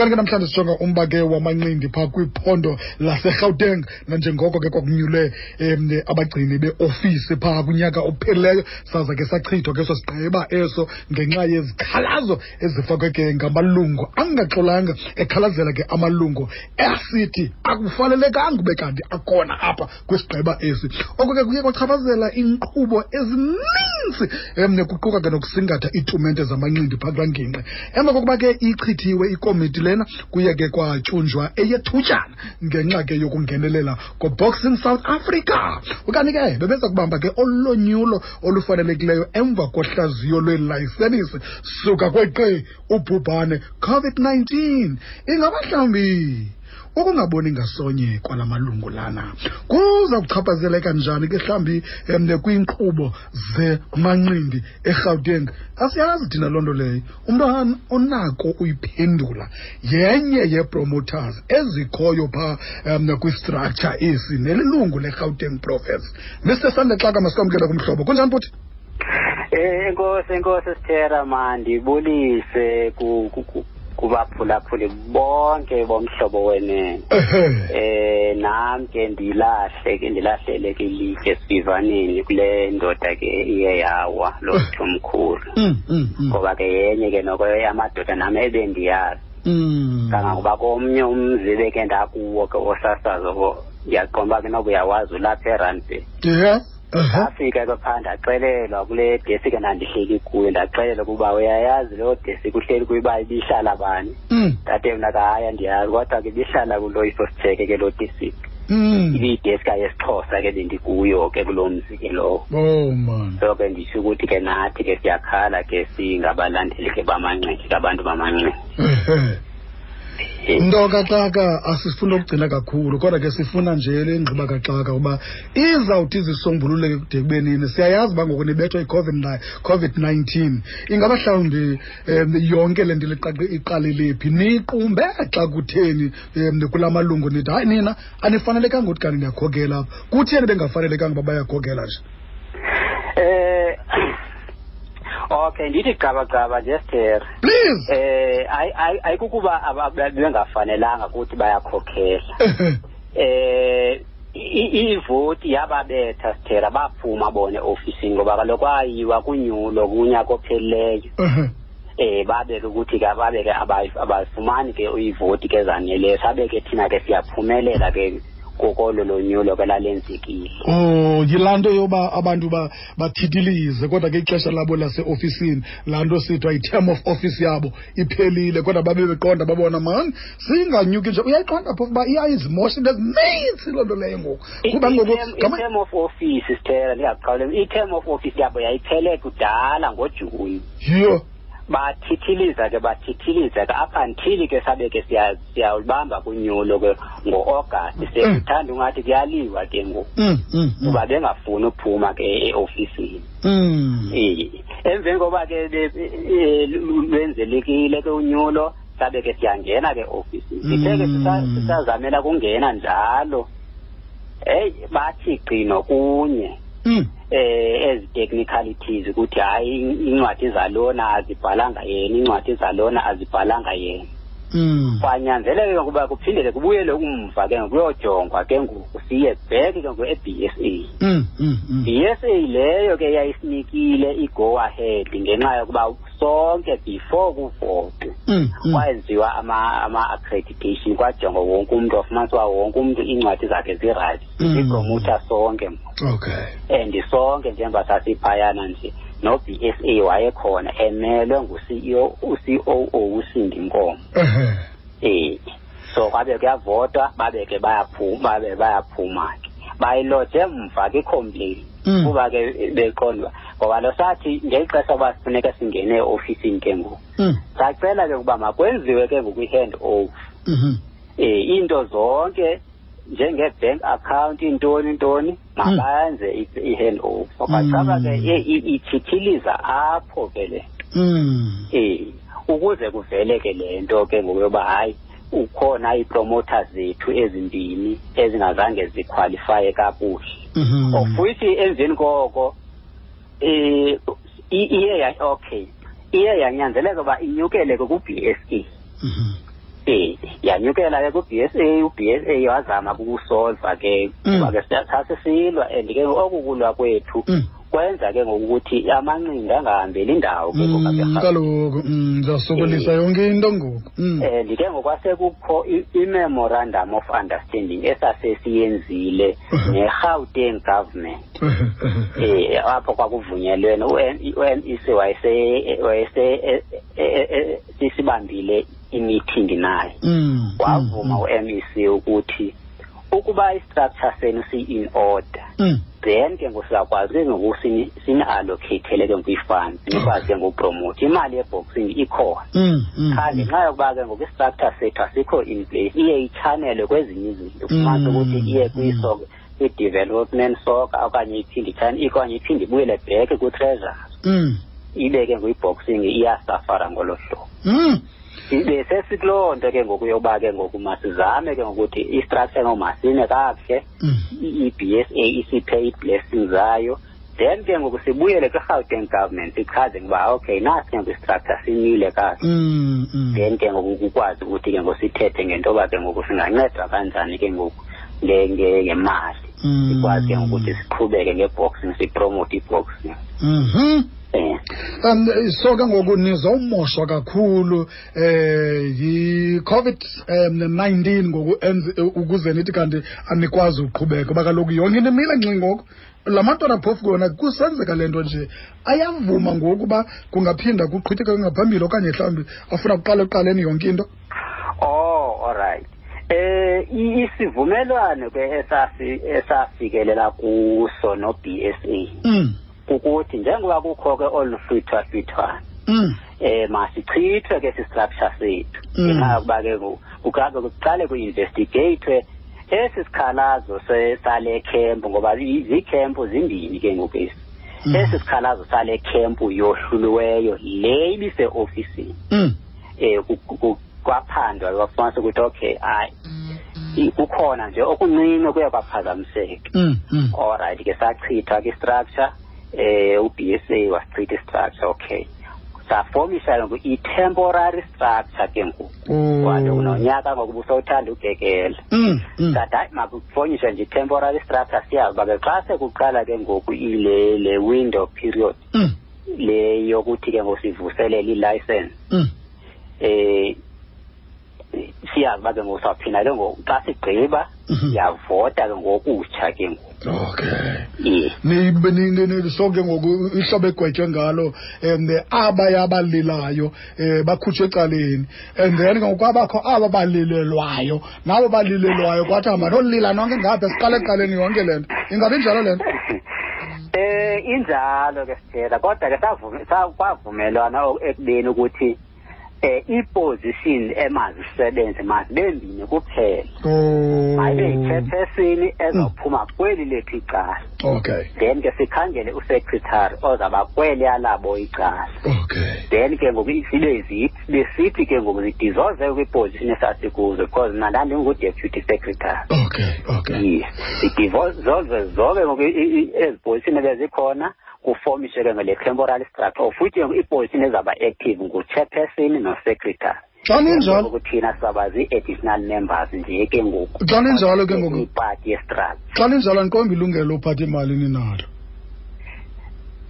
kanti ke namhlanje sijonga umba ke wamanqindi phaa kwiphondo laserhawuteng nanjengoko ke kwakunyulwe um abagcini beofisi phaa kunyaka ophelileyo. Saza ke sachithwa ke eso sigqeba eso ngenxa yezikhalazo ezifakwe ke ngamalungu. Angaxolanga ekhalazela ke amalungu asithi akufanelekanga ube kanti akhona apha kwisigqeba esi. Oko ke kuye kwachaphazela inkqubo ezininzi um kuquka ke nokusingatha iitumente zamanqindi phaa kulaa ngingqi. Emva kokuba ke ichithiwe ikomiti lena kuye ke kwatyunjwa eyethutyana ngenxa ke yokungenelela koboxing south africa. Ukanti ke bebeza kubamba ke olonyulo olufanelekileyo emva kohlaziyo lwelayisenisi suka kweqe ubhubhane covid-19 ingaba mhlawumbi ukungaboni ngasonye kwala malungu lana. Kuza kuchaphazeleka njani ke mhlawumbi um kwiinkqubo zemanqindi erhawuteng asiyazi thina loo nto leyo. Umntu onako uyiphendula. Yenye yeepromoters ezikhoyo phaa um kwistructure esi nelilungu lerhawuteng province. Mr sandexaka masikwamkela kumhlobo kunjani futhi? Eh enkosi enkosi sithera mandibulise kubaphulaphuli bonke bomhlobo wenene eh nami ke ndilahle ke ndilahlele ke like sivanini kule ndoda ke iye yawa lo mkhulu ngoba ke yenye ke noko yamadoda nami ebendiyazi. Kangangoba komnye umzi beke ndakuwo ke osasazo ngiyaqomba ke noba uyawazi ulapha erandbay yeah ndafika ke phaa ndaxelelwa kule desk ndandihleli kuyo ndaxelelwa ukuba uyayazi leyo desk uhleli kuyo uba ibihlala bani. Ndade mna kahayi andiyazi kodwa ke ibihlala kulo isositheke ke loo desk ibiyideska yesixhosa ke bendikuyo ke kulo mzi ke lowo oh man. So ke ndisho ukuthi ke nathi ke siyakhala ke singabalandeli ke bamanqindi kabantu bamanqindi nto kaxaka asifuna ukugcina kakhulu kodwa ke sifuna nje le ngqiba kaxaka uba izawuthi zisombululeke kude kubenini siyayazi uba ngoku nibethwa i-covid-19 ingaba mhlawumbi um yonke le nto iqalele phi niqumbe xa kutheni um kula malungu nithi hayi nina anifanelekanga ukuthi kanti niyakhokela. Apha kutheni bengafanelekanga uba bayakhokela nje okay ndithi gqabagqaba nje sithere please! Eh ayikukuba bengafanelanga ukuthi bayakhokhela. Eh ivoti yababetha sithera baphuma bona ofisini ngoba kaloku ayiwa kunyulo kunyaka ophelileyo eh babeke ukuthi ke babe ke abayifumani ke ivoti ke zaneleyo sabe ke thina ke siyaphumelela ke kokolo lonyulo ke lalenzekile oh yilaa nto yoba abantu bathithilize kodwa ke ixesha labo laseofisini laa nto sithiwa i-term of office yabo iphelile kodwa babe beqonda babona mani singanyuki nje. Uyayiqonda phofu uba iyayizimosha into ezinintsi loo nto leyo ngoku. Kuba ngoku i-term of office sithera ndingaqawulemi i-term of office yabo yayiphele kudala ngojuni. Yiyo bathithiliza ke bathithiliza ke up until ke sabe ke siyawulibamba kunyulo ke ngo-agasti sekuthanda ungathi kuyaliwa ke ngoku kuba bengafuni uphuma ke e-ofisini. Um emveni koba ke lwenzelekile ke unyulo sabe ke siyangena ke ofisini sithe ke sisazamela kungena njalo. Heyi bathi gqino kunye. Eh ezi technicalities ukuthi hayi incwadi zalona azibhalanga yena incwadi zalona azibhalanga yena. Kwanyanzeleke ukuba kuphindele kubuyele umva ke kuyojongwa ke ngoku siye back ke ngoku e-BSA BSA leyo ke yayisinikile i-go ahead ngenxa yokuba sonke before kuvotwe kwayenziwa ama-accreditation kwajongwa wonke umntu wafumaniswa wonke umntu iincwadi zakhe zirayithi sipromotha sonke. Okay. And sonke njengoba sasiphayana nje no-BSA wayekhona emelwe ngu-CEO u-COO usindi Nkomo eh so kwabe kuyavotwa babe ke bayaphuma babe bayaphuma ke. Bayiloje emva ke complaint kuba ke beqondwa ngoba lo sathi ngexesha uba sifuneka singene e-ofisini ke ngoku. Sacela ke ukuba makwenziwe ke ngoku i-hand over eh into zonke njenge-bank account intoni intoni mabayenze i-hand over kwacaba ke ithithiliza apho ke le. Eh ukuze kuvele ke le nto ke ngokuyoba hayi ukhona ii-promoters zethu ezimbini ezingazange zikhwalifaye kakuhle. Of which emveni koko eh iye okay iye yanyanzeleka uba inyukele ke ku-b s e. B eh yanyukela ke ku BSA u BSA wazama ukusolva ke Mm. kuba ke sithathe silwa and ke okukulwa kwethu Mm. Kwenza ke ngokuthi amanqindi angahambeli indawo ke Mm, ngoba kaloku mm, ndiyasokolisa yonke into ngoku. Mm. eh ndike ngokwasekukho i- i-memorandum of understanding esasesiyenzile Mhm. ne-Gauteng government. Eh apho kwakuvunyelwene u-NEC wayese wayese eh, eh, eh, sisibambile i-meeting naye. Mm, wavuma mm, u-MEC ukuthi ukuba i-structure senu si-in order mm. then ke ngosiyakwazi ke ngoku sini- sini-allocatele ke ngokwi-fund sinikwazi ke ngokupromote imali yeboxing ikhona Mm, mm, cha mm. ngenxa yokuba ke ngoku i-structure sethu asikho in place iye ichanele kwezinye izinto ufumanise Mm, ukuthi iye mm. kwisoka kwi-development soccer okanye iphinde ichane okanye iphinde ibuyele back ku-treasure Mm, ibe ke ngoku-boxing iyasafara ngolo hlobo mm. Ibe sesikuloo nto ke ngoku yokuba ke ngoku masizame ke ngokuthi i-structure ngomasine kakuhle Mm. i-BSA isiphe i-blessing zayo then ke ngoku sibuyele kwi-Gauteng government sichaze ngoba okay nasi ke ngoku i-structure simile kakuhle Mm, mm. then ke ngoku kukwazi ukuthi ke ngoku sithethe ngento yoba ke ngoku singanceda kanjani ke ngoku nge- nge- ngemali Mm. sikwazi ke ngoku ukuthi siqhubeke nge-boxing sipromote i-boxing Mhm. um Um so ke ngoku nizawumoshwa kakhulu eh yi-covid um 19 ngoku ukuze nithi kanti anikwazi uqhubeka uba kaloku yonke into imile ngoku. La mantwana phofu kona kusenzeka le nto nje. Ayavuma ngoku uba kungaphinda kuqhitheke ngaphambili okanye mhlawumbi afuna kuqala ekuqaleni yonke into. Oh alright eh isivumelwano ke esafikelela kuso no BSA mm. Ukuthi njengoba kukho ke olu hlwithwa hlwithwana Mm. eh masichithwe ke si-structure sethu Mm. ngenxa yokuba ke ku- kuqale kuqale ku-investigatwe esi sikhalazo se- sale camp ngoba i- ziikhempu zimbini ke ngoku esi Mm. esi sikhalazo sale camp yohluliweyo le ibise-ofisini Mm. eh ku- ku- kwaphandwa kwafumanisa ukuthi okay hayi i- kukhona nje okuncinci kuye kwaphazamiseka Mm. Mm. alright ke sachithwa ke-structure eh u-BSA wasichitha i-structure okay safomisha ngoku i-temporary structure ke ngoku Oh. kwanto nonyaka ngoku busowuthanda ugekela Mm. Mm. sathi hayi makufonyishe nje i-temporary structure siyazi uba ke xa sekuqala ke ngoku ile le window period Mm. le yokuthi ke ngoku sivuselele i-license Mm. eh siyazi uba ke ngoku sawuphinda ke ngoku xa sigqiba Mhm. siyavota ke ngokutsha ke ngoku okay yes ni ni- ni- ni- so ke ngoku ihlobo egwetywe ngalo um abaya abalilayo um bakhutshwe ecaleni. And then ke ngoku kwabakho aba balilelwayo. Nabo balilelwayo kwathiwa manolila nonke ngapha siqale ekuqaleni yonke le nto ingabi njalo le nto eh injalo ke sithela kodwa ke kwavumelwana ekubeni ukuthi eh iposition emazisebenze mazibe mbini kuphela Oh. mayibe yi-chairperson ezawuphuma kweli lethu icala. Okay. Then ke sikhangele usecretary ozawuba kweliya labo icala. Okay. Then ke ngoku sibe besithi ke ngoku zidizolve kwiposition esasikuzo because mna ndandingu-deputy secretary. Okay okay. Yes zidizolve zonke ngoku i- i- ezi position ebezikhona. kufomishe ke ngole temporal structure futhi ke ngoku iposition ezawuba active ngu-chairperson no-secretary. Xa ninjalo ngoku thina sizawuba zii-additional members nje ke ngoku. Xa ninjalo ke ngoku? Ipati yestructure xa ninjalo andiqombi ilungelo uphatha imali ninalo.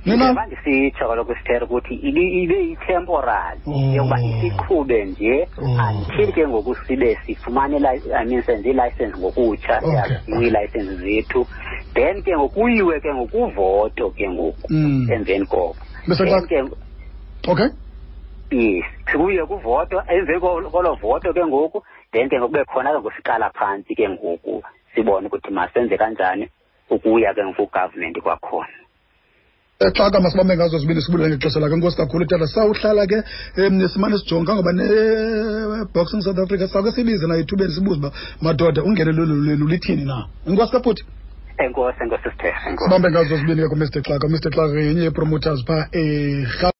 Nina? Njengoba ndisitsho kaloku sithere ukuthi ibe ibe yi-temporary Oh. yokuba isiqhube nje Oh. until ke ngoku sibe sifumane ili- i mean senze ilicense ngokutsha Okay. yaziwe ii-license zethu. Then ke ngokuyiwe ke ngokuvoto ke ngoku Mm. emveni koko. Bese then xa- ke okay. Yes kuye kuvoto emveni kolo kolo voto ke ngoku then ke ngoku kube khona ke ngoku siqala phantsi ke ngoku sibone ukuthi masenze kanjani ukuya ke ngoku government kwakhona. Xaka masibambe ngazo zibini sibulele ngexesha lakhe. Nkosi kakhulu tata sawuhlala ke um simane sijonga ngoba ne-boxing south africa sawuke sibize nayo ethubeni sibuze uba madoda ungenelelo lwenu lithini na? Inkosi kaphuthi? Enkosi enkosi sithere enkosi ngazo ke kumr xaka umr yenye